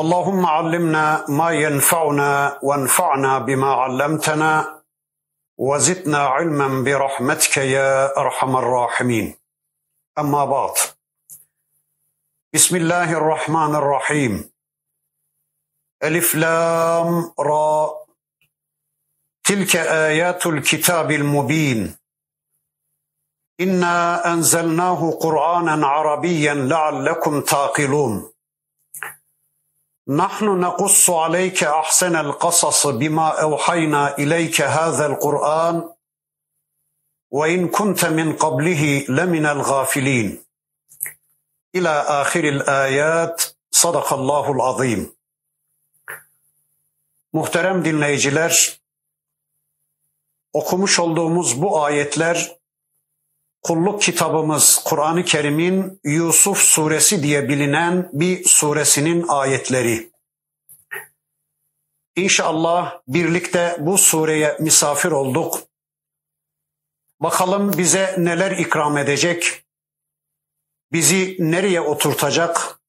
اللهم علمنا ما ينفعنا وانفعنا بما علمتنا وزدنا علما برحمتك يا أرحم الراحمين. أما بعد بسم الله الرحمن الرحيم. ألف لام را. تلك آيات الكتاب المبين. إنا أنزلناه قرآنا عربيا لعلكم تعقلون. نحن نقص عليك احسن القصص بما اوحينا اليك هذا القران وان كنت من قبله لمن الغافلين الى اخر الايات صدق الله العظيم Muhterem dinleyiciler, okumuş olduğumuz bu ayetler kulluk kitabımız Kur'an-ı Kerim'in Yusuf suresi diye bilinen bir suresinin ayetleri. İnşallah birlikte bu sureye misafir olduk. Bakalım bize neler ikram edecek? Bizi nereye oturtacak?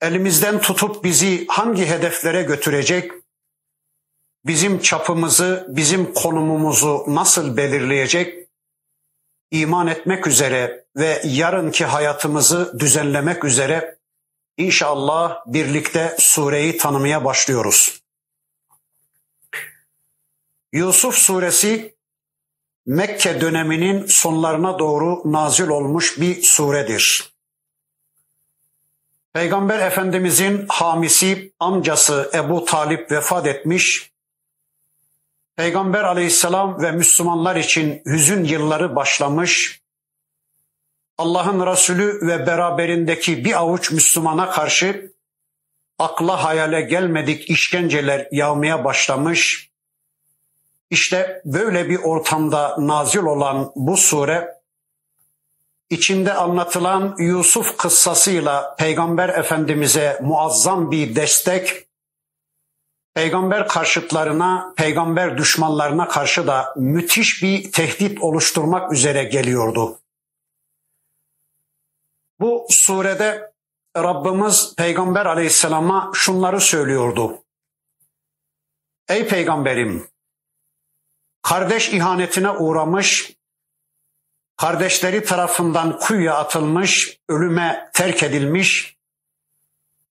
Elimizden tutup bizi hangi hedeflere götürecek? Bizim çapımızı, bizim konumumuzu nasıl belirleyecek? İman etmek üzere ve yarınki hayatımızı düzenlemek üzere inşallah birlikte sureyi tanımaya başlıyoruz. Yusuf suresi Mekke döneminin sonlarına doğru nazil olmuş bir suredir. Peygamber Efendimizin hamisi amcası Ebu Talip vefat etmiş Peygamber aleyhisselam ve Müslümanlar için hüzün yılları başlamış. Allah'ın Resulü ve beraberindeki bir avuç Müslümana karşı akla hayale gelmedik işkenceler yağmaya başlamış. İşte böyle bir ortamda nazil olan bu sure içinde anlatılan Yusuf kıssasıyla Peygamber Efendimiz'e muazzam bir destek peygamber karşıtlarına, peygamber düşmanlarına karşı da müthiş bir tehdit oluşturmak üzere geliyordu. Bu surede Rabbimiz Peygamber Aleyhisselam'a şunları söylüyordu. Ey peygamberim, kardeş ihanetine uğramış, kardeşleri tarafından kuyuya atılmış, ölüme terk edilmiş,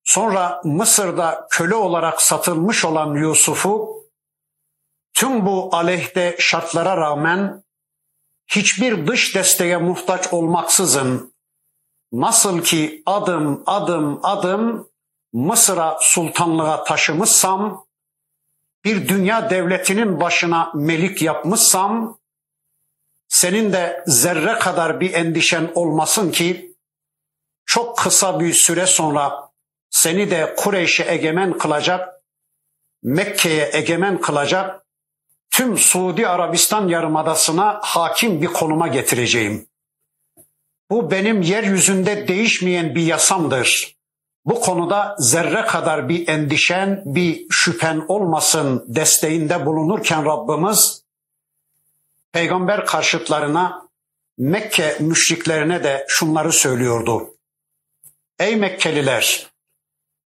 Sonra Mısır'da köle olarak satılmış olan Yusuf'u tüm bu aleyhte şartlara rağmen hiçbir dış desteğe muhtaç olmaksızın nasıl ki adım adım adım Mısır'a sultanlığa taşımışsam, bir dünya devletinin başına melik yapmışsam, senin de zerre kadar bir endişen olmasın ki çok kısa bir süre sonra seni de Kureyş'e egemen kılacak, Mekke'ye egemen kılacak, tüm Suudi Arabistan yarımadasına hakim bir konuma getireceğim. Bu benim yeryüzünde değişmeyen bir yasamdır. Bu konuda zerre kadar bir endişen, bir şüphen olmasın desteğinde bulunurken Rabbimiz peygamber karşıtlarına Mekke müşriklerine de şunları söylüyordu. Ey Mekkeliler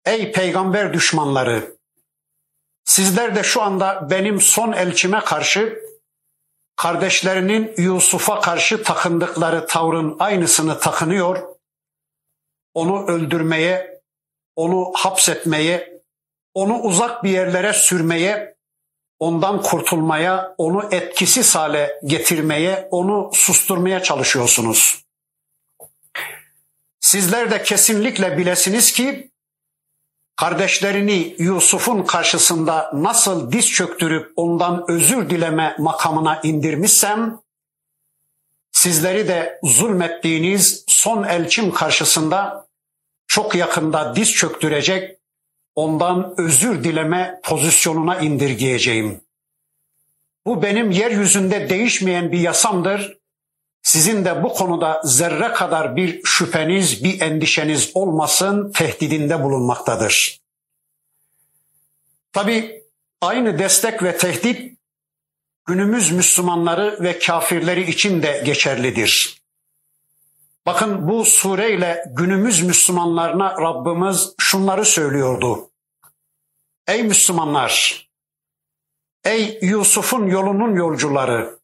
Ey peygamber düşmanları! Sizler de şu anda benim son elçime karşı kardeşlerinin Yusuf'a karşı takındıkları tavrın aynısını takınıyor. Onu öldürmeye, onu hapsetmeye, onu uzak bir yerlere sürmeye, ondan kurtulmaya, onu etkisiz hale getirmeye, onu susturmaya çalışıyorsunuz. Sizler de kesinlikle bilesiniz ki kardeşlerini Yusuf'un karşısında nasıl diz çöktürüp ondan özür dileme makamına indirmişsem, sizleri de zulmettiğiniz son elçim karşısında çok yakında diz çöktürecek, ondan özür dileme pozisyonuna indirgeyeceğim. Bu benim yeryüzünde değişmeyen bir yasamdır. Sizin de bu konuda zerre kadar bir şüpheniz, bir endişeniz olmasın tehdidinde bulunmaktadır. Tabi aynı destek ve tehdit günümüz Müslümanları ve kafirleri için de geçerlidir. Bakın bu sureyle günümüz Müslümanlarına Rabbimiz şunları söylüyordu. Ey Müslümanlar! Ey Yusuf'un yolunun yolcuları!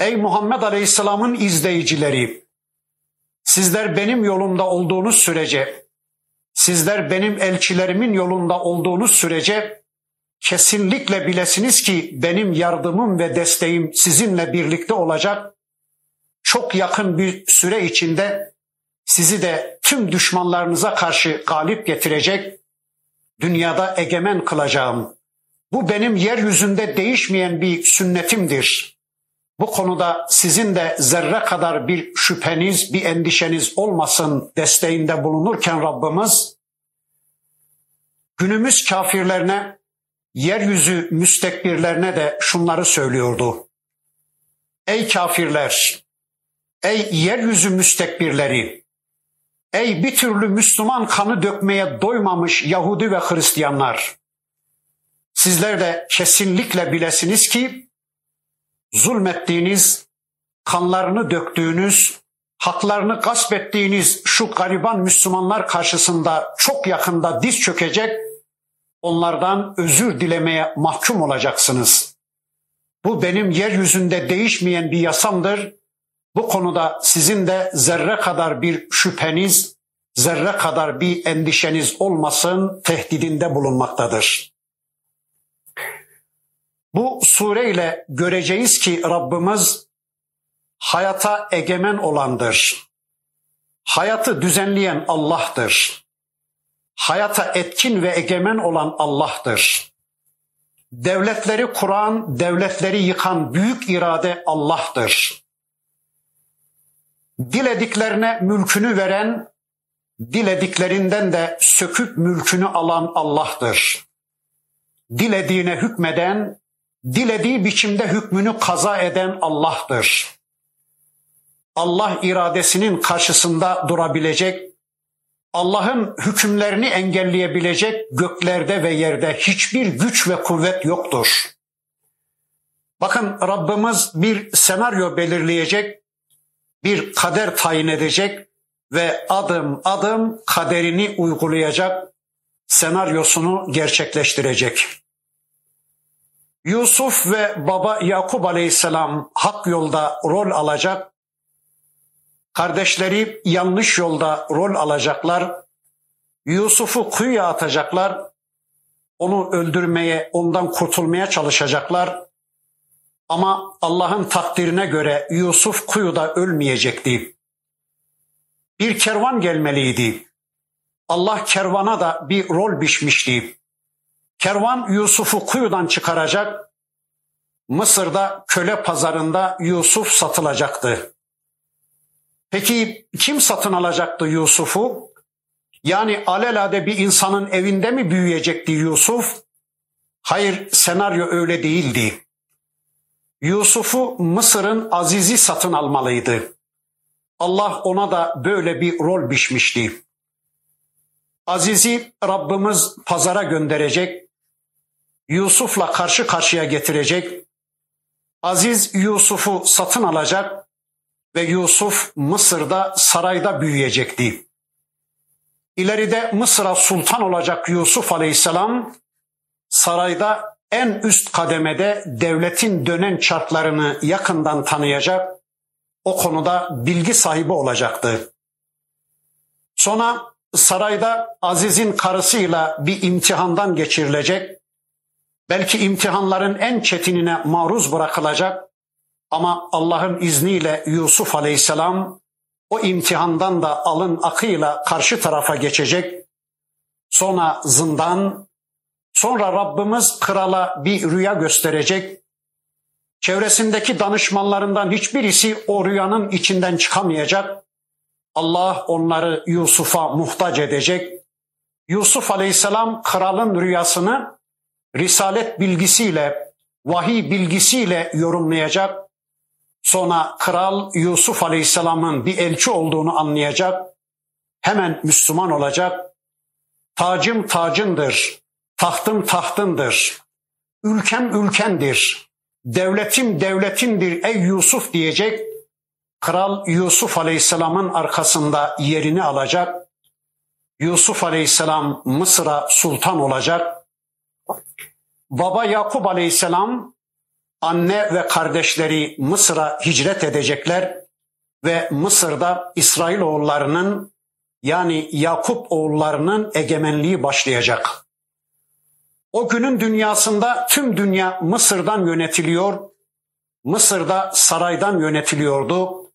Ey Muhammed Aleyhisselam'ın izleyicileri! Sizler benim yolumda olduğunuz sürece, sizler benim elçilerimin yolunda olduğunuz sürece kesinlikle bilesiniz ki benim yardımım ve desteğim sizinle birlikte olacak. Çok yakın bir süre içinde sizi de tüm düşmanlarınıza karşı galip getirecek, dünyada egemen kılacağım. Bu benim yeryüzünde değişmeyen bir sünnetimdir. Bu konuda sizin de zerre kadar bir şüpheniz, bir endişeniz olmasın desteğinde bulunurken Rabbimiz günümüz kafirlerine, yeryüzü müstekbirlerine de şunları söylüyordu. Ey kafirler, ey yeryüzü müstekbirleri, ey bir türlü Müslüman kanı dökmeye doymamış Yahudi ve Hristiyanlar, sizler de kesinlikle bilesiniz ki zulmettiğiniz, kanlarını döktüğünüz, haklarını gasp ettiğiniz şu gariban Müslümanlar karşısında çok yakında diz çökecek, onlardan özür dilemeye mahkum olacaksınız. Bu benim yeryüzünde değişmeyen bir yasamdır. Bu konuda sizin de zerre kadar bir şüpheniz, zerre kadar bir endişeniz olmasın tehdidinde bulunmaktadır. Bu sureyle göreceğiz ki Rabbimiz hayata egemen olandır. Hayatı düzenleyen Allah'tır. Hayata etkin ve egemen olan Allah'tır. Devletleri kuran, devletleri yıkan büyük irade Allah'tır. Dilediklerine mülkünü veren, dilediklerinden de söküp mülkünü alan Allah'tır. Dilediğine hükmeden, dilediği biçimde hükmünü kaza eden Allah'tır. Allah iradesinin karşısında durabilecek, Allah'ın hükümlerini engelleyebilecek göklerde ve yerde hiçbir güç ve kuvvet yoktur. Bakın Rabbimiz bir senaryo belirleyecek, bir kader tayin edecek ve adım adım kaderini uygulayacak, senaryosunu gerçekleştirecek. Yusuf ve baba Yakup Aleyhisselam hak yolda rol alacak. Kardeşleri yanlış yolda rol alacaklar. Yusuf'u kuyuya atacaklar. Onu öldürmeye, ondan kurtulmaya çalışacaklar. Ama Allah'ın takdirine göre Yusuf kuyuda ölmeyecekti. Bir kervan gelmeliydi. Allah kervana da bir rol biçmişti. Kervan Yusuf'u kuyudan çıkaracak. Mısır'da köle pazarında Yusuf satılacaktı. Peki kim satın alacaktı Yusuf'u? Yani alelade bir insanın evinde mi büyüyecekti Yusuf? Hayır senaryo öyle değildi. Yusuf'u Mısır'ın Aziz'i satın almalıydı. Allah ona da böyle bir rol biçmişti. Aziz'i Rabbimiz pazara gönderecek, Yusuf'la karşı karşıya getirecek. Aziz Yusuf'u satın alacak ve Yusuf Mısır'da sarayda büyüyecekti. İleride Mısır'a sultan olacak Yusuf Aleyhisselam sarayda en üst kademede devletin dönen çarklarını yakından tanıyacak, o konuda bilgi sahibi olacaktı. Sonra sarayda Aziz'in karısıyla bir imtihandan geçirilecek belki imtihanların en çetinine maruz bırakılacak ama Allah'ın izniyle Yusuf Aleyhisselam o imtihandan da alın akıyla karşı tarafa geçecek. Sonra zindan, sonra Rabbimiz krala bir rüya gösterecek. Çevresindeki danışmanlarından hiçbirisi o rüyanın içinden çıkamayacak. Allah onları Yusuf'a muhtaç edecek. Yusuf Aleyhisselam kralın rüyasını risalet bilgisiyle, vahiy bilgisiyle yorumlayacak. Sonra kral Yusuf Aleyhisselam'ın bir elçi olduğunu anlayacak. Hemen Müslüman olacak. Tacım tacındır, tahtım tahtındır, ülkem ülkendir, devletim devletindir ey Yusuf diyecek. Kral Yusuf Aleyhisselam'ın arkasında yerini alacak. Yusuf Aleyhisselam Mısır'a sultan olacak. Baba Yakup Aleyhisselam anne ve kardeşleri Mısır'a hicret edecekler ve Mısır'da İsrailoğullarının yani Yakup oğullarının egemenliği başlayacak. O günün dünyasında tüm dünya Mısır'dan yönetiliyor. Mısır'da saraydan yönetiliyordu.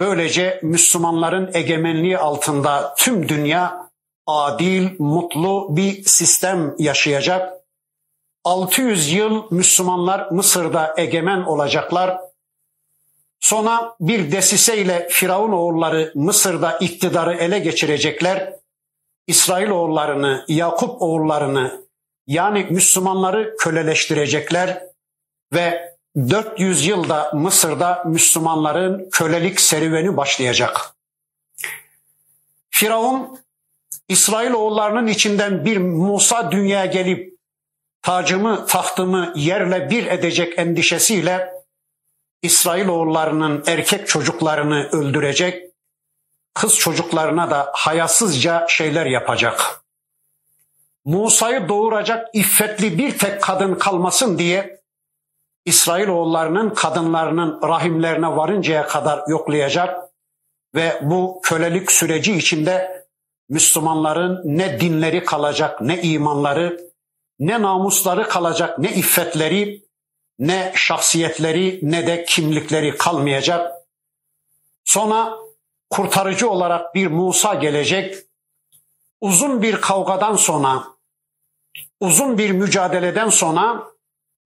Böylece Müslümanların egemenliği altında tüm dünya adil, mutlu bir sistem yaşayacak. 600 yıl Müslümanlar Mısır'da egemen olacaklar. Sonra bir desiseyle Firavun oğulları Mısır'da iktidarı ele geçirecekler. İsrail oğullarını, Yakup oğullarını yani Müslümanları köleleştirecekler ve 400 yılda Mısır'da Müslümanların kölelik serüveni başlayacak. Firavun İsrail oğullarının içinden bir Musa dünyaya gelip tacımı tahtımı yerle bir edecek endişesiyle İsrail oğullarının erkek çocuklarını öldürecek, kız çocuklarına da hayasızca şeyler yapacak. Musa'yı doğuracak iffetli bir tek kadın kalmasın diye İsrail oğullarının kadınlarının rahimlerine varıncaya kadar yoklayacak ve bu kölelik süreci içinde Müslümanların ne dinleri kalacak, ne imanları, ne namusları kalacak, ne iffetleri, ne şahsiyetleri, ne de kimlikleri kalmayacak. Sonra kurtarıcı olarak bir Musa gelecek. Uzun bir kavgadan sonra, uzun bir mücadeleden sonra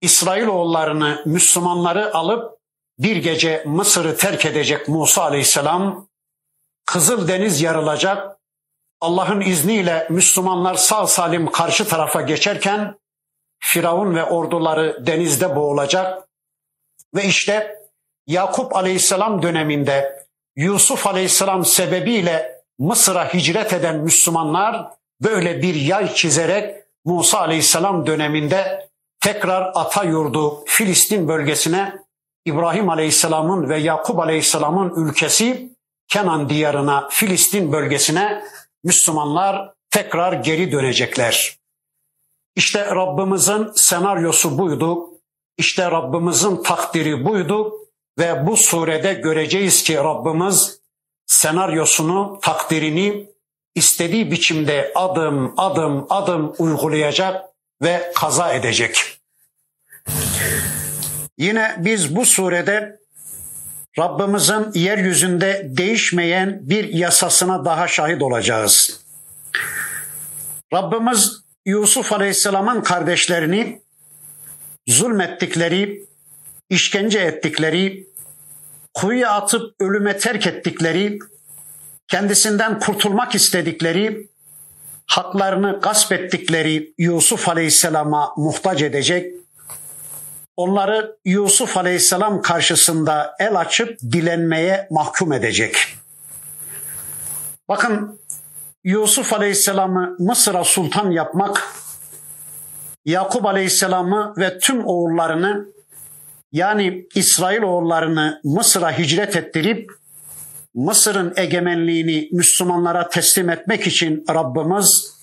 İsrailoğullarını, Müslümanları alıp bir gece Mısır'ı terk edecek Musa Aleyhisselam. Kızıl Deniz yarılacak. Allah'ın izniyle Müslümanlar sağ salim karşı tarafa geçerken Firavun ve orduları denizde boğulacak. Ve işte Yakup Aleyhisselam döneminde Yusuf Aleyhisselam sebebiyle Mısır'a hicret eden Müslümanlar böyle bir yay çizerek Musa Aleyhisselam döneminde tekrar ata yurdu Filistin bölgesine İbrahim Aleyhisselam'ın ve Yakup Aleyhisselam'ın ülkesi Kenan diyarına Filistin bölgesine Müslümanlar tekrar geri dönecekler. İşte Rabbimizin senaryosu buydu. İşte Rabbimizin takdiri buydu ve bu surede göreceğiz ki Rabbimiz senaryosunu, takdirini istediği biçimde adım adım adım uygulayacak ve kaza edecek. Yine biz bu surede Rabbimizin yeryüzünde değişmeyen bir yasasına daha şahit olacağız. Rabbimiz Yusuf Aleyhisselam'ın kardeşlerini zulmettikleri, işkence ettikleri, kuyuya atıp ölüme terk ettikleri, kendisinden kurtulmak istedikleri, haklarını gasp ettikleri Yusuf Aleyhisselam'a muhtaç edecek, onları Yusuf Aleyhisselam karşısında el açıp dilenmeye mahkum edecek. Bakın Yusuf Aleyhisselam'ı Mısır'a sultan yapmak, Yakup Aleyhisselam'ı ve tüm oğullarını yani İsrail oğullarını Mısır'a hicret ettirip Mısır'ın egemenliğini Müslümanlara teslim etmek için Rabbimiz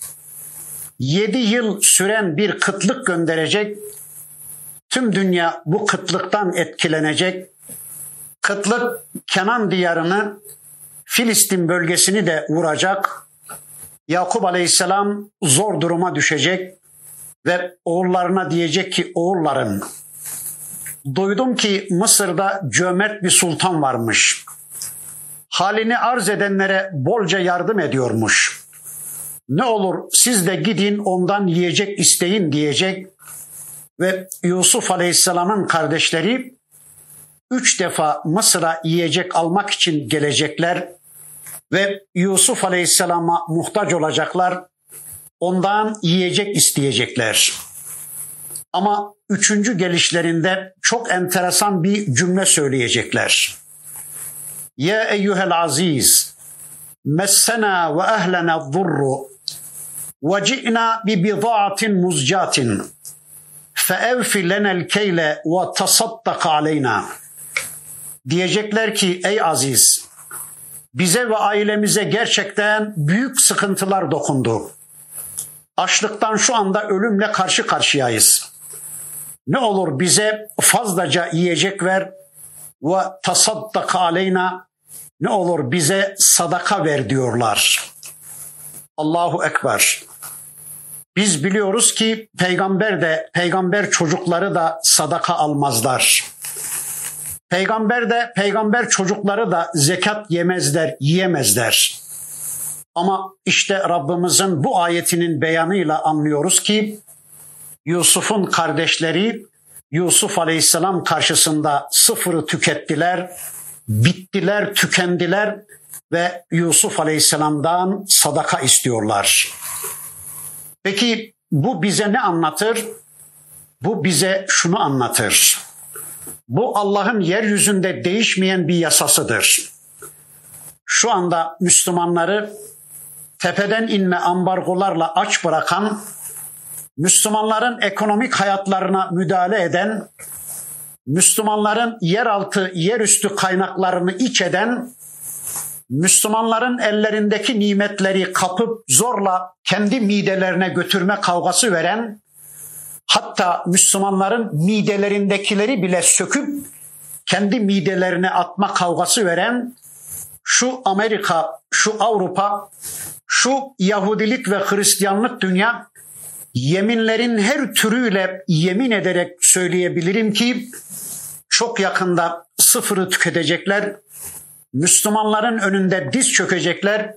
yedi yıl süren bir kıtlık gönderecek. Tüm dünya bu kıtlıktan etkilenecek. Kıtlık Kenan diyarını, Filistin bölgesini de vuracak. Yakup Aleyhisselam zor duruma düşecek ve oğullarına diyecek ki oğullarım duydum ki Mısır'da cömert bir sultan varmış. Halini arz edenlere bolca yardım ediyormuş. Ne olur siz de gidin ondan yiyecek isteyin diyecek ve Yusuf Aleyhisselam'ın kardeşleri üç defa Mısır'a yiyecek almak için gelecekler ve Yusuf Aleyhisselam'a muhtaç olacaklar. ondan yiyecek isteyecekler. Ama üçüncü gelişlerinde çok enteresan bir cümle söyleyecekler. Ya eyyuhel aziz, messena ve ehlena zurru, ve ci'na bi bida'atin muzcatin, lenel keyle ve tasaddaq aleyna. Diyecekler ki ey aziz, bize ve ailemize gerçekten büyük sıkıntılar dokundu. Açlıktan şu anda ölümle karşı karşıyayız. Ne olur bize fazlaca yiyecek ver ve tasaddaka aleyna ne olur bize sadaka ver diyorlar. Allahu Ekber. Biz biliyoruz ki peygamber de peygamber çocukları da sadaka almazlar. Peygamber de peygamber çocukları da zekat yemezler, yiyemezler. Ama işte Rabbimizin bu ayetinin beyanıyla anlıyoruz ki Yusuf'un kardeşleri Yusuf Aleyhisselam karşısında sıfırı tükettiler, bittiler, tükendiler ve Yusuf Aleyhisselam'dan sadaka istiyorlar. Peki bu bize ne anlatır? Bu bize şunu anlatır. Bu Allah'ın yeryüzünde değişmeyen bir yasasıdır. Şu anda Müslümanları tepeden inme ambargolarla aç bırakan, Müslümanların ekonomik hayatlarına müdahale eden, Müslümanların yeraltı, yerüstü kaynaklarını iç eden, Müslümanların ellerindeki nimetleri kapıp zorla kendi midelerine götürme kavgası veren, hatta Müslümanların midelerindekileri bile söküp kendi midelerine atma kavgası veren şu Amerika, şu Avrupa, şu Yahudilik ve Hristiyanlık dünya yeminlerin her türüyle yemin ederek söyleyebilirim ki çok yakında sıfırı tüketecekler. Müslümanların önünde diz çökecekler.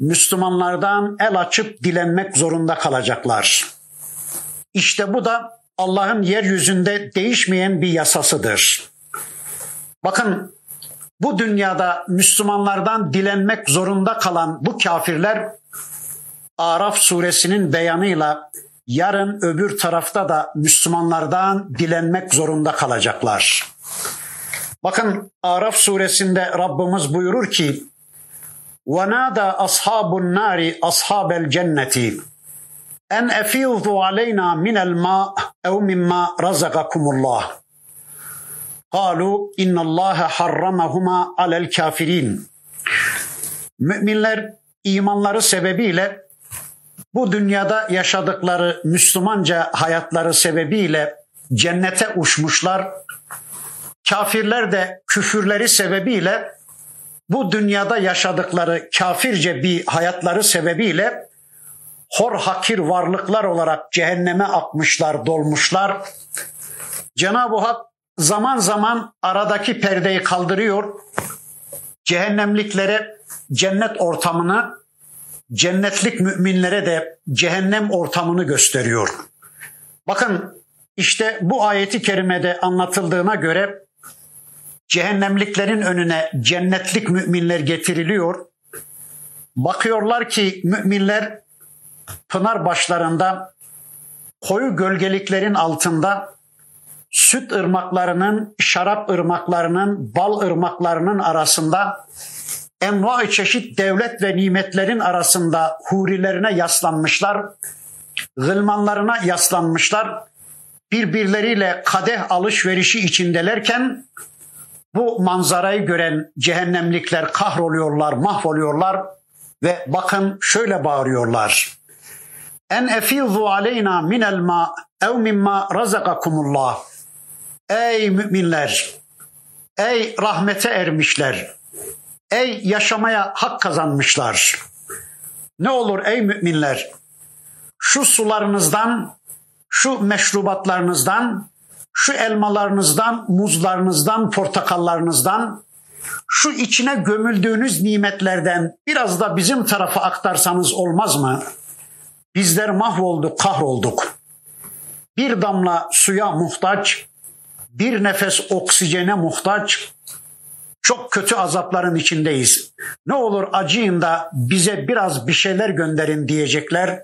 Müslümanlardan el açıp dilenmek zorunda kalacaklar. İşte bu da Allah'ın yeryüzünde değişmeyen bir yasasıdır. Bakın bu dünyada Müslümanlardan dilenmek zorunda kalan bu kafirler Araf suresinin beyanıyla yarın öbür tarafta da Müslümanlardan dilenmek zorunda kalacaklar. Bakın Araf suresinde Rabbimiz buyurur ki وَنَادَى أَصْحَابُ النَّارِ أَصْحَابَ الْجَنَّةِ en efizu aleyna minel ma ev mimma razakakumullah. Kalu innallaha harramahuma alel kafirin. Müminler imanları sebebiyle bu dünyada yaşadıkları Müslümanca hayatları sebebiyle cennete uçmuşlar. Kafirler de küfürleri sebebiyle bu dünyada yaşadıkları kafirce bir hayatları sebebiyle hor hakir varlıklar olarak cehenneme akmışlar, dolmuşlar. Cenab-ı Hak zaman zaman aradaki perdeyi kaldırıyor. Cehennemliklere cennet ortamını, cennetlik müminlere de cehennem ortamını gösteriyor. Bakın işte bu ayeti kerimede anlatıldığına göre cehennemliklerin önüne cennetlik müminler getiriliyor. Bakıyorlar ki müminler pınar başlarında koyu gölgeliklerin altında süt ırmaklarının, şarap ırmaklarının, bal ırmaklarının arasında enva çeşit devlet ve nimetlerin arasında hurilerine yaslanmışlar, gılmanlarına yaslanmışlar, birbirleriyle kadeh alışverişi içindelerken bu manzarayı gören cehennemlikler kahroluyorlar, mahvoluyorlar ve bakın şöyle bağırıyorlar en efizu aleyna minel ma ev mimma razakakumullah. Ey müminler, ey rahmete ermişler, ey yaşamaya hak kazanmışlar. Ne olur ey müminler, şu sularınızdan, şu meşrubatlarınızdan, şu elmalarınızdan, muzlarınızdan, portakallarınızdan, şu içine gömüldüğünüz nimetlerden biraz da bizim tarafa aktarsanız olmaz mı?'' Bizler mahvolduk, kahrolduk. Bir damla suya muhtaç, bir nefes oksijene muhtaç, çok kötü azapların içindeyiz. Ne olur acıyın da bize biraz bir şeyler gönderin diyecekler.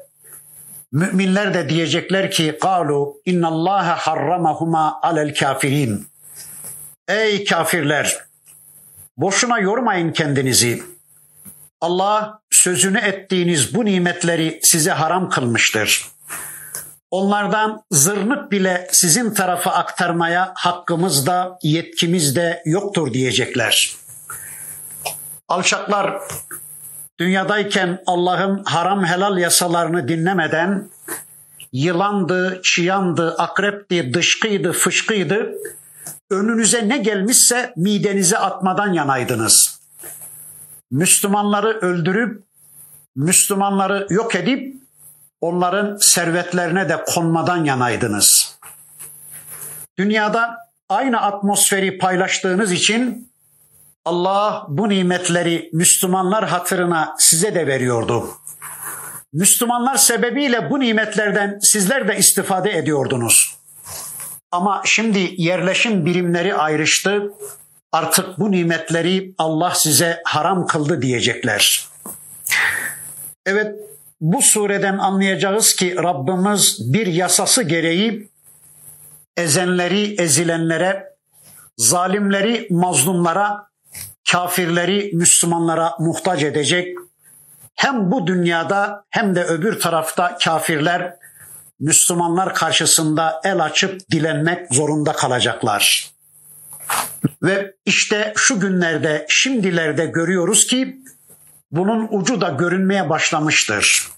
Müminler de diyecekler ki kalu innallaha harramahuma alel kafirin. Ey kafirler boşuna yormayın kendinizi. Allah sözünü ettiğiniz bu nimetleri size haram kılmıştır. Onlardan zırnık bile sizin tarafa aktarmaya hakkımız da yetkimiz de yoktur diyecekler. Alçaklar dünyadayken Allah'ın haram helal yasalarını dinlemeden yılandı, çıyandı, akrepti, dışkıydı, fışkıydı. Önünüze ne gelmişse midenize atmadan yanaydınız. Müslümanları öldürüp, Müslümanları yok edip onların servetlerine de konmadan yanaydınız. Dünyada aynı atmosferi paylaştığınız için Allah bu nimetleri Müslümanlar hatırına size de veriyordu. Müslümanlar sebebiyle bu nimetlerden sizler de istifade ediyordunuz. Ama şimdi yerleşim birimleri ayrıştı. Artık bu nimetleri Allah size haram kıldı diyecekler. Evet bu sureden anlayacağız ki Rabbimiz bir yasası gereği ezenleri ezilenlere, zalimleri mazlumlara, kafirleri Müslümanlara muhtaç edecek. Hem bu dünyada hem de öbür tarafta kafirler Müslümanlar karşısında el açıp dilenmek zorunda kalacaklar. Ve işte şu günlerde, şimdilerde görüyoruz ki bunun ucu da görünmeye başlamıştır.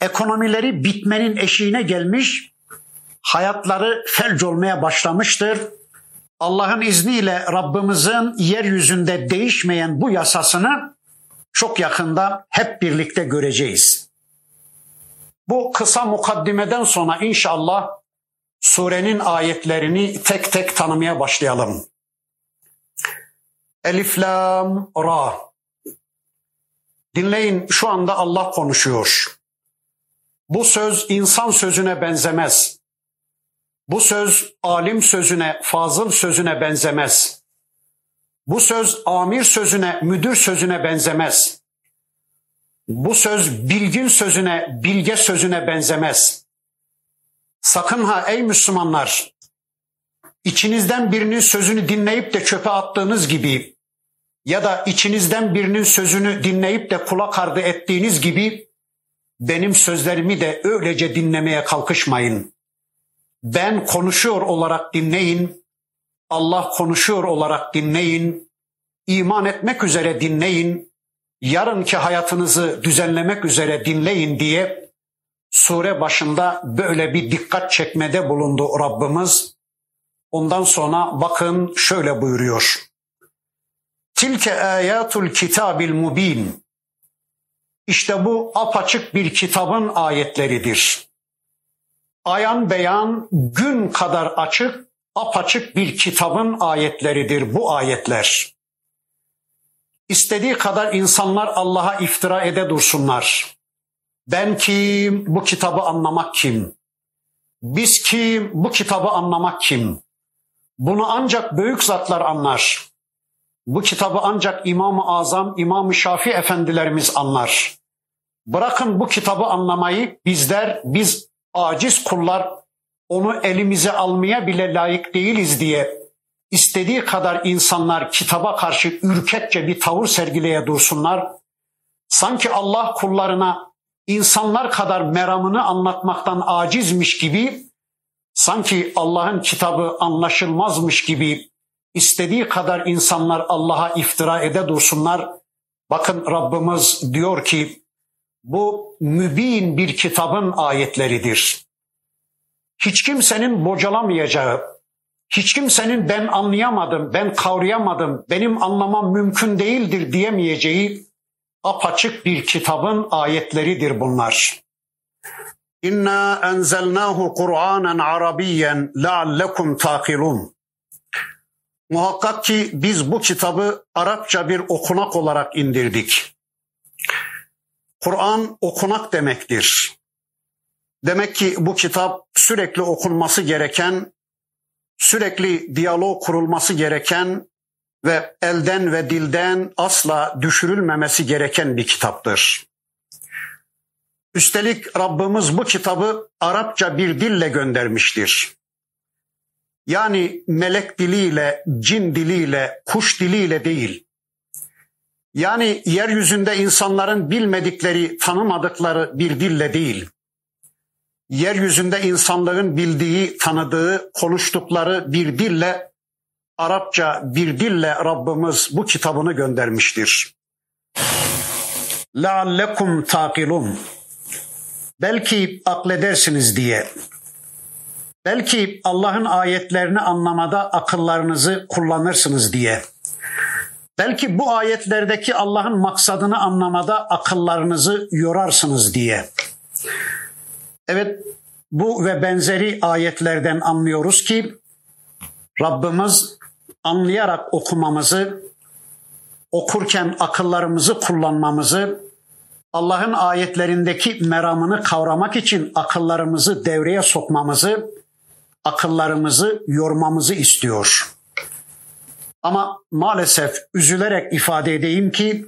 Ekonomileri bitmenin eşiğine gelmiş, hayatları felç olmaya başlamıştır. Allah'ın izniyle Rabbimizin yeryüzünde değişmeyen bu yasasını çok yakında hep birlikte göreceğiz. Bu kısa mukaddimeden sonra inşallah surenin ayetlerini tek tek tanımaya başlayalım. Elif, Lam, Ra. Dinleyin şu anda Allah konuşuyor. Bu söz insan sözüne benzemez. Bu söz alim sözüne, fazıl sözüne benzemez. Bu söz amir sözüne, müdür sözüne benzemez. Bu söz bilgin sözüne, bilge sözüne benzemez. Sakın ha ey Müslümanlar, içinizden birinin sözünü dinleyip de çöpe attığınız gibi ya da içinizden birinin sözünü dinleyip de kulak ardı ettiğiniz gibi benim sözlerimi de öylece dinlemeye kalkışmayın. Ben konuşuyor olarak dinleyin, Allah konuşuyor olarak dinleyin, iman etmek üzere dinleyin, yarınki hayatınızı düzenlemek üzere dinleyin diye sure başında böyle bir dikkat çekmede bulundu Rabbimiz. Ondan sonra bakın şöyle buyuruyor. Tilke ayatul kitabil mubin. İşte bu apaçık bir kitabın ayetleridir. Ayan beyan gün kadar açık, apaçık bir kitabın ayetleridir bu ayetler. İstediği kadar insanlar Allah'a iftira ede dursunlar. Ben kim, bu kitabı anlamak kim? Biz kim, bu kitabı anlamak kim? Bunu ancak büyük zatlar anlar. Bu kitabı ancak İmam-ı Azam, İmam-ı Şafi efendilerimiz anlar. Bırakın bu kitabı anlamayı bizler, biz aciz kullar onu elimize almaya bile layık değiliz diye istediği kadar insanlar kitaba karşı ürkekçe bir tavır sergileye dursunlar. Sanki Allah kullarına insanlar kadar meramını anlatmaktan acizmiş gibi, sanki Allah'ın kitabı anlaşılmazmış gibi istediği kadar insanlar Allah'a iftira ede dursunlar. Bakın Rabbimiz diyor ki bu mübin bir kitabın ayetleridir. Hiç kimsenin bocalamayacağı, hiç kimsenin ben anlayamadım, ben kavrayamadım, benim anlamam mümkün değildir diyemeyeceği apaçık bir kitabın ayetleridir bunlar. İnna enzelnahu Kur'anen Arabiyen la'allekum takilun. Muhakkak ki biz bu kitabı Arapça bir okunak olarak indirdik. Kur'an okunak demektir. Demek ki bu kitap sürekli okunması gereken, sürekli diyalog kurulması gereken ve elden ve dilden asla düşürülmemesi gereken bir kitaptır. Üstelik Rabbimiz bu kitabı Arapça bir dille göndermiştir. Yani melek diliyle, cin diliyle, kuş diliyle değil. Yani yeryüzünde insanların bilmedikleri, tanımadıkları bir dille değil. Yeryüzünde insanlığın bildiği, tanıdığı, konuştukları bir dille, Arapça bir dille Rabbimiz bu kitabını göndermiştir. لَعَلَّكُمْ تَاقِلُونَ Belki akledersiniz diye. Belki Allah'ın ayetlerini anlamada akıllarınızı kullanırsınız diye. Belki bu ayetlerdeki Allah'ın maksadını anlamada akıllarınızı yorarsınız diye. Evet bu ve benzeri ayetlerden anlıyoruz ki Rabbimiz anlayarak okumamızı, okurken akıllarımızı kullanmamızı, Allah'ın ayetlerindeki meramını kavramak için akıllarımızı devreye sokmamızı, akıllarımızı yormamızı istiyor. Ama maalesef üzülerek ifade edeyim ki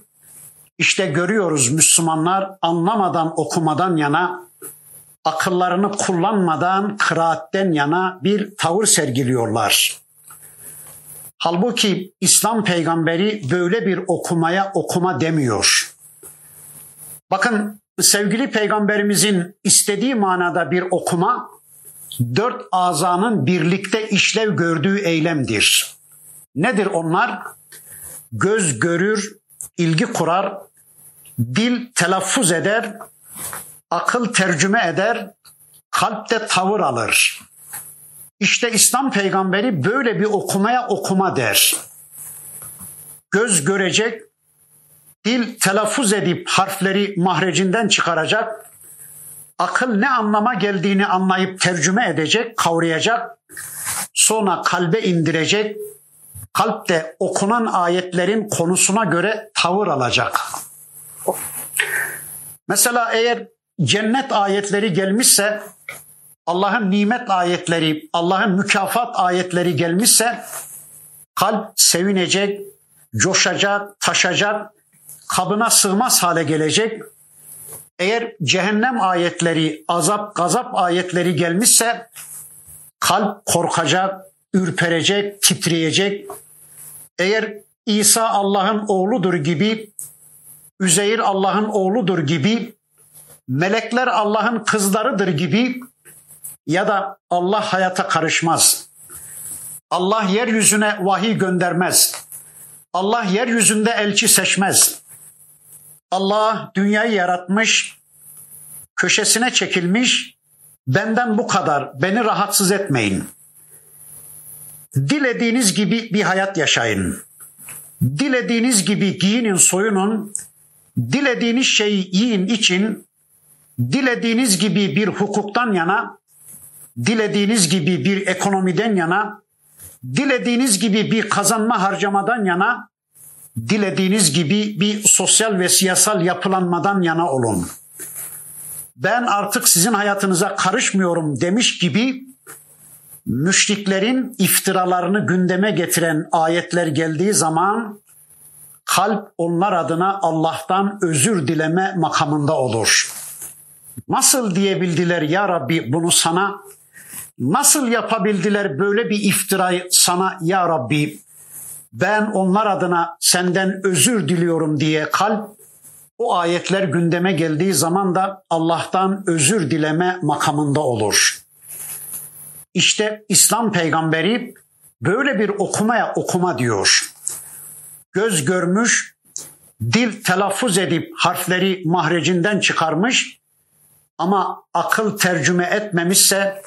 işte görüyoruz Müslümanlar anlamadan okumadan yana, akıllarını kullanmadan kıraatten yana bir tavır sergiliyorlar. Halbuki İslam peygamberi böyle bir okumaya okuma demiyor. Bakın sevgili peygamberimizin istediği manada bir okuma dört azanın birlikte işlev gördüğü eylemdir. Nedir onlar? Göz görür, ilgi kurar, dil telaffuz eder, akıl tercüme eder, kalpte tavır alır. İşte İslam peygamberi böyle bir okumaya okuma der. Göz görecek, dil telaffuz edip harfleri mahrecinden çıkaracak, akıl ne anlama geldiğini anlayıp tercüme edecek, kavrayacak, sonra kalbe indirecek, kalpte okunan ayetlerin konusuna göre tavır alacak. Mesela eğer cennet ayetleri gelmişse, Allah'ın nimet ayetleri, Allah'ın mükafat ayetleri gelmişse kalp sevinecek, coşacak, taşacak, kabına sığmaz hale gelecek. Eğer cehennem ayetleri, azap, gazap ayetleri gelmişse kalp korkacak, ürperecek, titreyecek. Eğer İsa Allah'ın oğludur gibi, Üzeyir Allah'ın oğludur gibi, melekler Allah'ın kızlarıdır gibi ya da Allah hayata karışmaz. Allah yeryüzüne vahiy göndermez. Allah yeryüzünde elçi seçmez. Allah dünyayı yaratmış, köşesine çekilmiş, benden bu kadar, beni rahatsız etmeyin. Dilediğiniz gibi bir hayat yaşayın. Dilediğiniz gibi giyinin, soyunun, dilediğiniz şeyi yiyin için, dilediğiniz gibi bir hukuktan yana, dilediğiniz gibi bir ekonomiden yana, dilediğiniz gibi bir kazanma harcamadan yana, dilediğiniz gibi bir sosyal ve siyasal yapılanmadan yana olun. Ben artık sizin hayatınıza karışmıyorum demiş gibi müşriklerin iftiralarını gündeme getiren ayetler geldiği zaman kalp onlar adına Allah'tan özür dileme makamında olur. Nasıl diyebildiler ya Rabbi bunu sana? Nasıl yapabildiler böyle bir iftirayı sana ya Rabbi? Ben onlar adına senden özür diliyorum diye kalp o ayetler gündeme geldiği zaman da Allah'tan özür dileme makamında olur. İşte İslam peygamberi böyle bir okumaya okuma diyor. Göz görmüş, dil telaffuz edip harfleri mahrecinden çıkarmış ama akıl tercüme etmemişse,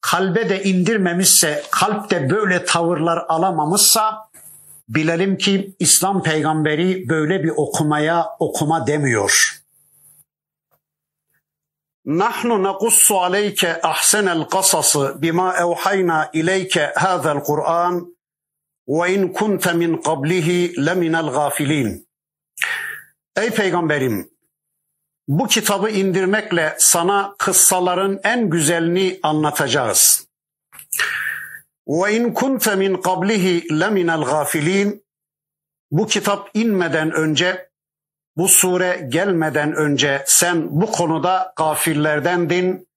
kalbe de indirmemişse, kalpte böyle tavırlar alamamışsa bilelim ki İslam peygamberi böyle bir okumaya okuma demiyor. Naqussu aleyke ahsenel kasası bima evhayna ileyke hâzel Kur'an ve in kunte min qablihi leminel gafilin. Ey peygamberim bu kitabı indirmekle sana kıssaların en güzelini anlatacağız. Ve in kunte min qablihi leminel gafilin. Bu kitap inmeden önce bu sure gelmeden önce sen bu konuda gafirlerdendin.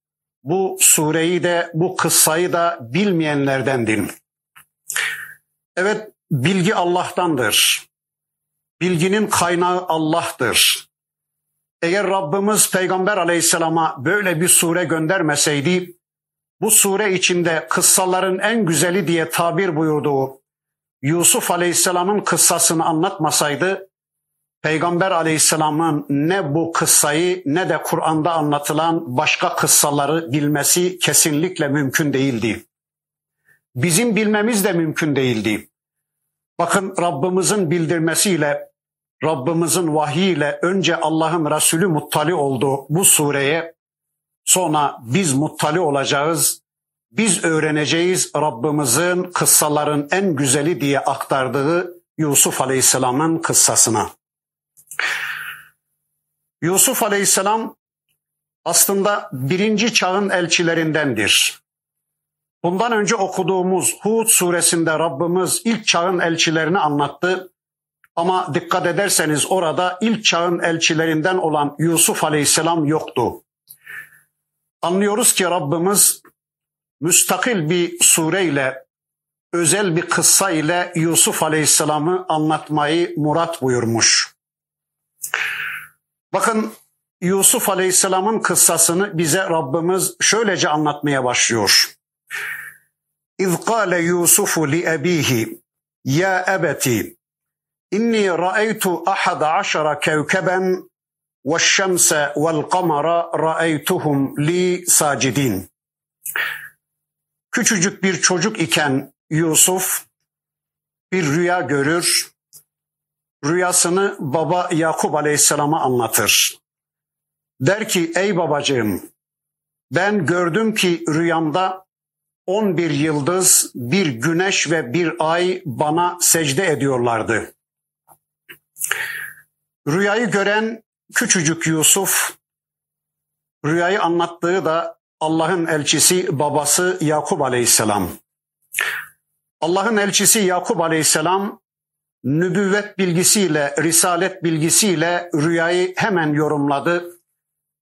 Bu sureyi de bu kıssayı da bilmeyenlerdendin. Evet bilgi Allah'tandır. Bilginin kaynağı Allah'tır. Eğer Rabbimiz Peygamber aleyhisselama böyle bir sure göndermeseydi, bu sure içinde kıssaların en güzeli diye tabir buyurduğu Yusuf aleyhisselamın kıssasını anlatmasaydı, Peygamber aleyhisselamın ne bu kıssayı ne de Kur'an'da anlatılan başka kıssaları bilmesi kesinlikle mümkün değildi. Bizim bilmemiz de mümkün değildi. Bakın Rabbimizin bildirmesiyle, Rabbimizin vahiyiyle önce Allah'ın Resulü muttali oldu bu sureye. Sonra biz muttali olacağız. Biz öğreneceğiz Rabbimizin kıssaların en güzeli diye aktardığı Yusuf Aleyhisselam'ın kıssasına. Yusuf Aleyhisselam aslında birinci çağın elçilerindendir. Bundan önce okuduğumuz Hud suresinde Rabbimiz ilk çağın elçilerini anlattı. Ama dikkat ederseniz orada ilk çağın elçilerinden olan Yusuf Aleyhisselam yoktu. Anlıyoruz ki Rabbimiz müstakil bir sureyle, özel bir kıssa ile Yusuf Aleyhisselam'ı anlatmayı murat buyurmuş. Bakın Yusuf Aleyhisselam'ın kıssasını bize Rabbimiz şöylece anlatmaya başlıyor. İz kâle Yusufu li ebihi ya ebeti inni ra'aytu ahada aşara kevkeben ve şemse vel kamara ra'aytuhum li sacidin. Küçücük bir çocuk iken Yusuf bir rüya görür. Rüyasını baba Yakup Aleyhisselam'a anlatır. Der ki ey babacığım ben gördüm ki rüyamda 11 yıldız, bir güneş ve bir ay bana secde ediyorlardı. Rüyayı gören küçücük Yusuf, rüyayı anlattığı da Allah'ın elçisi babası Yakup Aleyhisselam. Allah'ın elçisi Yakup Aleyhisselam nübüvvet bilgisiyle, risalet bilgisiyle rüyayı hemen yorumladı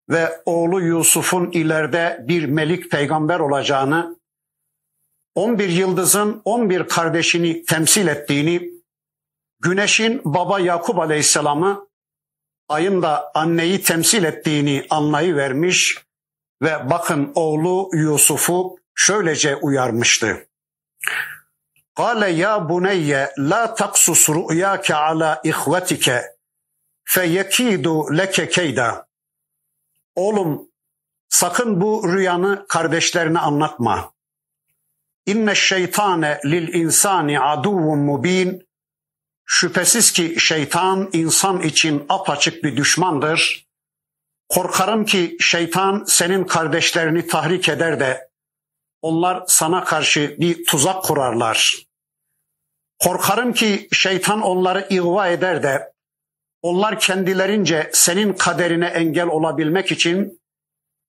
ve oğlu Yusuf'un ileride bir melik peygamber olacağını 11 yıldızın 11 kardeşini temsil ettiğini, güneşin baba Yakup Aleyhisselam'ı, ayın da anneyi temsil ettiğini anlayıvermiş ve bakın oğlu Yusuf'u şöylece uyarmıştı. Kale ya buneyye la taksus ru'yake ala ihvetike feyekidu leke keyda. Oğlum sakın bu rüyanı kardeşlerine anlatma. İnne şeytane lil insani aduvun mubin. Şüphesiz ki şeytan insan için apaçık bir düşmandır. Korkarım ki şeytan senin kardeşlerini tahrik eder de onlar sana karşı bir tuzak kurarlar. Korkarım ki şeytan onları ihva eder de onlar kendilerince senin kaderine engel olabilmek için,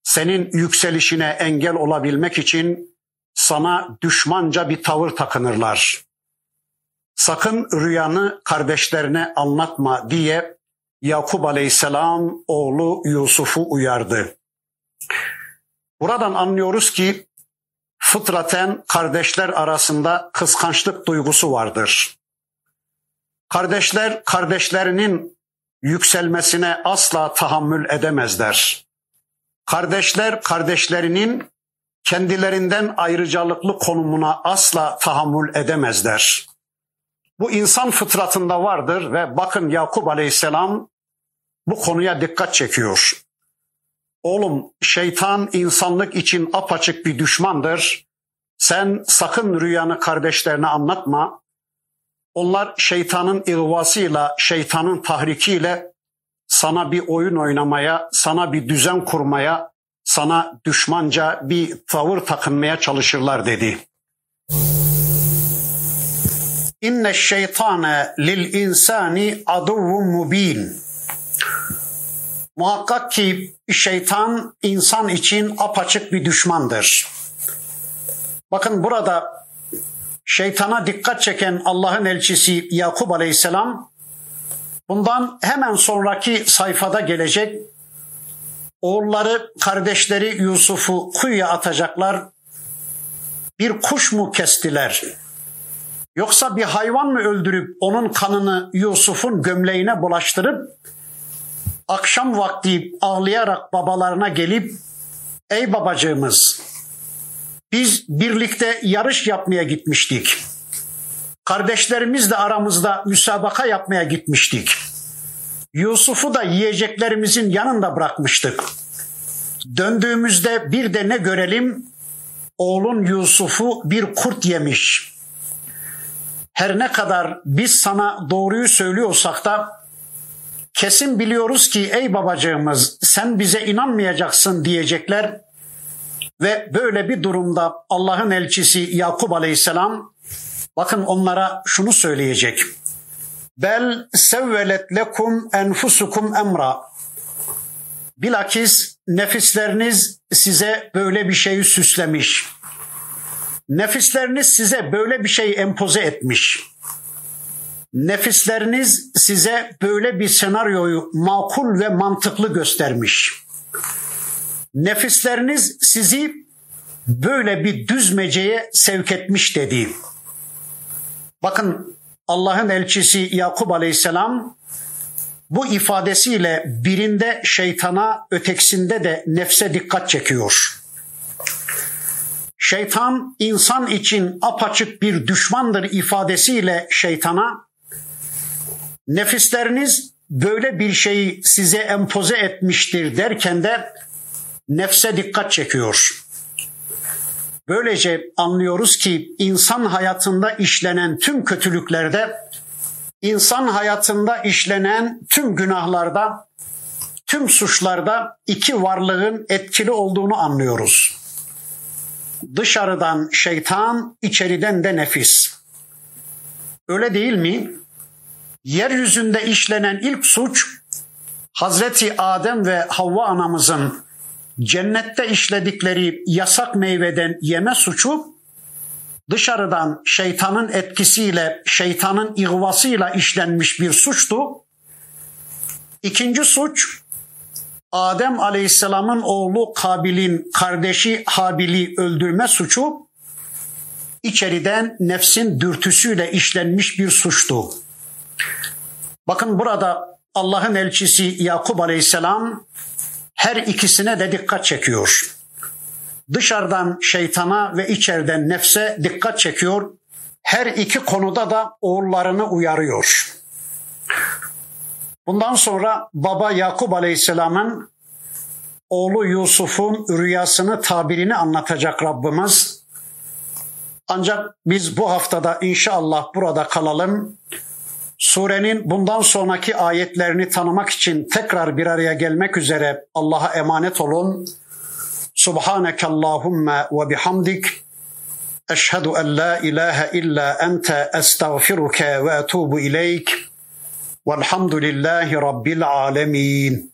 senin yükselişine engel olabilmek için sana düşmanca bir tavır takınırlar. Sakın rüyanı kardeşlerine anlatma diye Yakup Aleyhisselam oğlu Yusuf'u uyardı. Buradan anlıyoruz ki fıtraten kardeşler arasında kıskançlık duygusu vardır. Kardeşler kardeşlerinin yükselmesine asla tahammül edemezler. Kardeşler kardeşlerinin kendilerinden ayrıcalıklı konumuna asla tahammül edemezler. Bu insan fıtratında vardır ve bakın Yakup Aleyhisselam bu konuya dikkat çekiyor. Oğlum şeytan insanlık için apaçık bir düşmandır. Sen sakın rüyanı kardeşlerine anlatma. Onlar şeytanın ihvasıyla, şeytanın tahrikiyle sana bir oyun oynamaya, sana bir düzen kurmaya, sana düşmanca bir tavır takınmaya çalışırlar dedi. İnne şeytane lil insani aduvun mubin. Muhakkak ki şeytan insan için apaçık bir düşmandır. Bakın burada şeytana dikkat çeken Allah'ın elçisi Yakup Aleyhisselam Bundan hemen sonraki sayfada gelecek oğulları, kardeşleri Yusuf'u kuyuya atacaklar. Bir kuş mu kestiler? Yoksa bir hayvan mı öldürüp onun kanını Yusuf'un gömleğine bulaştırıp akşam vakti ağlayarak babalarına gelip ey babacığımız biz birlikte yarış yapmaya gitmiştik. Kardeşlerimizle aramızda müsabaka yapmaya gitmiştik. Yusuf'u da yiyeceklerimizin yanında bırakmıştık. Döndüğümüzde bir de ne görelim? Oğlun Yusuf'u bir kurt yemiş. Her ne kadar biz sana doğruyu söylüyorsak da kesin biliyoruz ki ey babacığımız sen bize inanmayacaksın diyecekler. Ve böyle bir durumda Allah'ın elçisi Yakup Aleyhisselam bakın onlara şunu söyleyecek. Bel sevvelet lekum enfusukum emra. Bilakis nefisleriniz size böyle bir şeyi süslemiş. Nefisleriniz size böyle bir şey empoze etmiş. Nefisleriniz size böyle bir senaryoyu makul ve mantıklı göstermiş. Nefisleriniz sizi böyle bir düzmeceye sevk etmiş dedi. Bakın Allah'ın elçisi Yakup Aleyhisselam bu ifadesiyle birinde şeytana, ötekisinde de nefse dikkat çekiyor. Şeytan insan için apaçık bir düşmandır ifadesiyle şeytana nefisleriniz böyle bir şeyi size empoze etmiştir derken de nefse dikkat çekiyor. Böylece anlıyoruz ki insan hayatında işlenen tüm kötülüklerde, insan hayatında işlenen tüm günahlarda, tüm suçlarda iki varlığın etkili olduğunu anlıyoruz. Dışarıdan şeytan, içeriden de nefis. Öyle değil mi? Yeryüzünde işlenen ilk suç Hazreti Adem ve Havva anamızın cennette işledikleri yasak meyveden yeme suçu dışarıdan şeytanın etkisiyle, şeytanın ihvasıyla işlenmiş bir suçtu. İkinci suç Adem Aleyhisselam'ın oğlu Kabil'in kardeşi Habil'i öldürme suçu içeriden nefsin dürtüsüyle işlenmiş bir suçtu. Bakın burada Allah'ın elçisi Yakup Aleyhisselam her ikisine de dikkat çekiyor. Dışarıdan şeytana ve içeriden nefse dikkat çekiyor. Her iki konuda da oğullarını uyarıyor. Bundan sonra baba Yakup Aleyhisselam'ın oğlu Yusuf'un rüyasını, tabirini anlatacak Rabbimiz. Ancak biz bu haftada inşallah burada kalalım. Surenin bundan sonraki ayetlerini tanımak için tekrar bir araya gelmek üzere Allah'a emanet olun. Subhaneke Allahumma ve bihamdik. Eşhedü en la ilahe illa ente estağfiruke ve etubu ileyk. Velhamdülillahi Rabbil alemin.